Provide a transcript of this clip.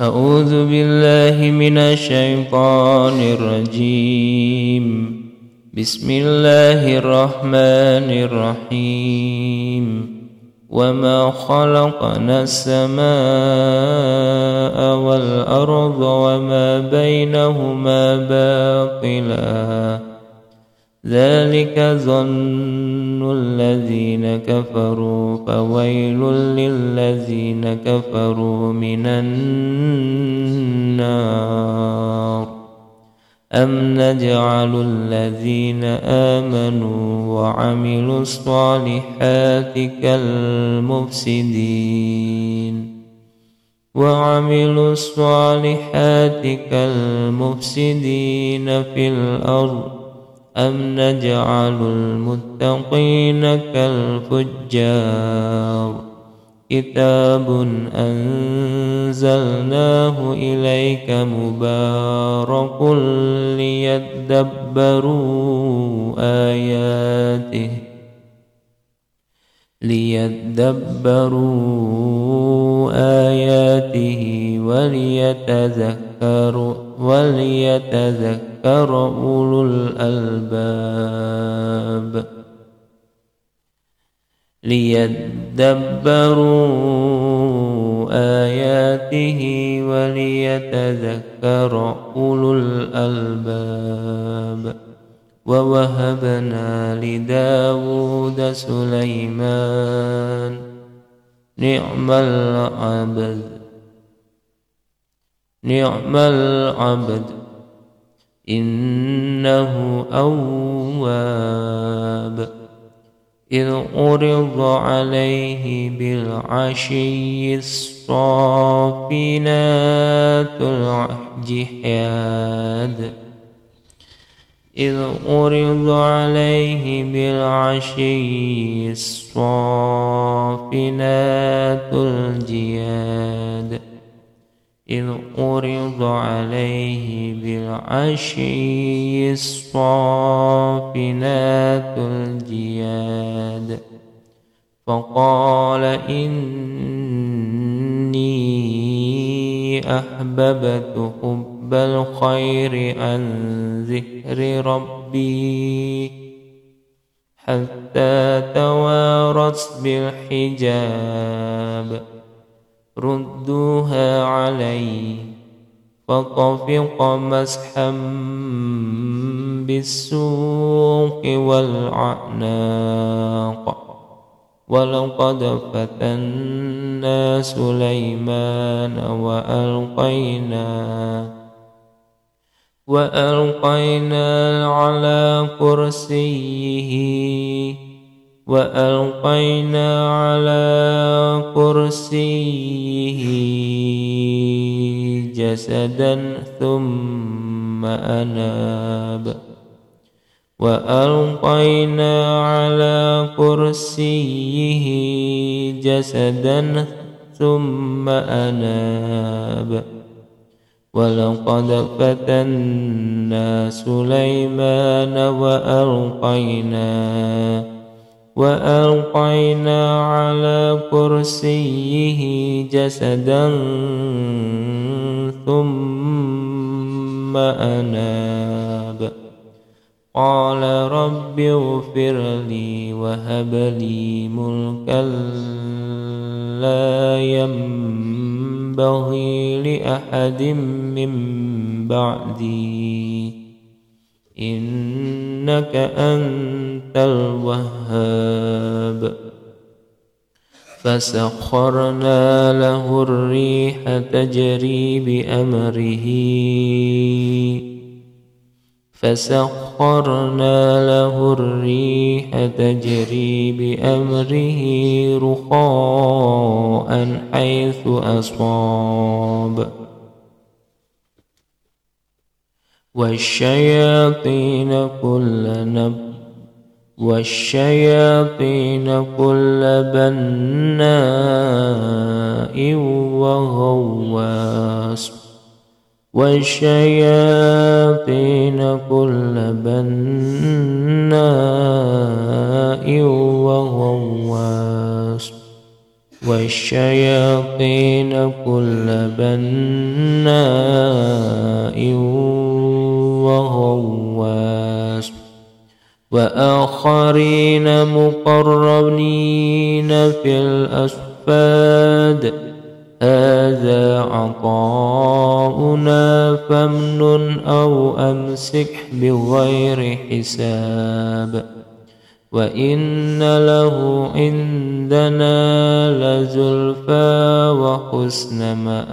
أعوذ بالله من الشيطان الرجيم. بسم الله الرحمن الرحيم. وما خلقنا السماء والأرض وما بينهما باطلا. ذلك ظن الذين كفروا فويل للذين كفروا من النار. أم نجعل الذين آمنوا وعملوا الصالحات كالمفسدين؟ وعملوا الصالحات كالمفسدين في الأرض أم نجعل المتقين كالفجار؟ كتاب أنزلناه إليك مبارك ليدبروا آياته. ليدبروا آياته وليتذكروا يذكر أولو الألباب. ليدبروا آياته وليتذكر أولو الألباب. ووهبنا لداود سليمان نعم العبد. نعم العبد. إنه أواب. إذ عرض عليه بالعشي الصافنات الجحاد إذ عرض عليه بالعشي الصافنات الجياد. إذ عرض عليه بالعشي الصافنات الجياد فقال إني أحببت حب الخير عن ذكر ربي حتى توارت بالحجاب ردوها علي فطفق مسحا بالسوق والعناق ولقد فتنا سليمان وألقينا وألقينا على كرسيه وألقينا على كرسيه جسدا ثم أناب. وألقينا على كرسيه جسدا ثم أناب. ولقد فتنا سليمان وألقينا وألقينا على كرسيه جسدا ثم أناب. قال رب اغفر لي وهب لي ملكا لا ينبغي لأحد من بعدي. إنك أنت الوهاب. فسخرنا له الريح تجري بأمره. فسخرنا له الريح تجري بأمره رخاء حيث أصاب. والشياطين كل نب والشياطين كل بناء وغواص والشياطين كل بناء وغواص والشياطين كل بناء وغواص وآخرين مقرنين في الأسفاد. هذا عطاؤنا فامنن أو أمسك بغير حساب. وإن له عندنا لزلفى وحسن مآب.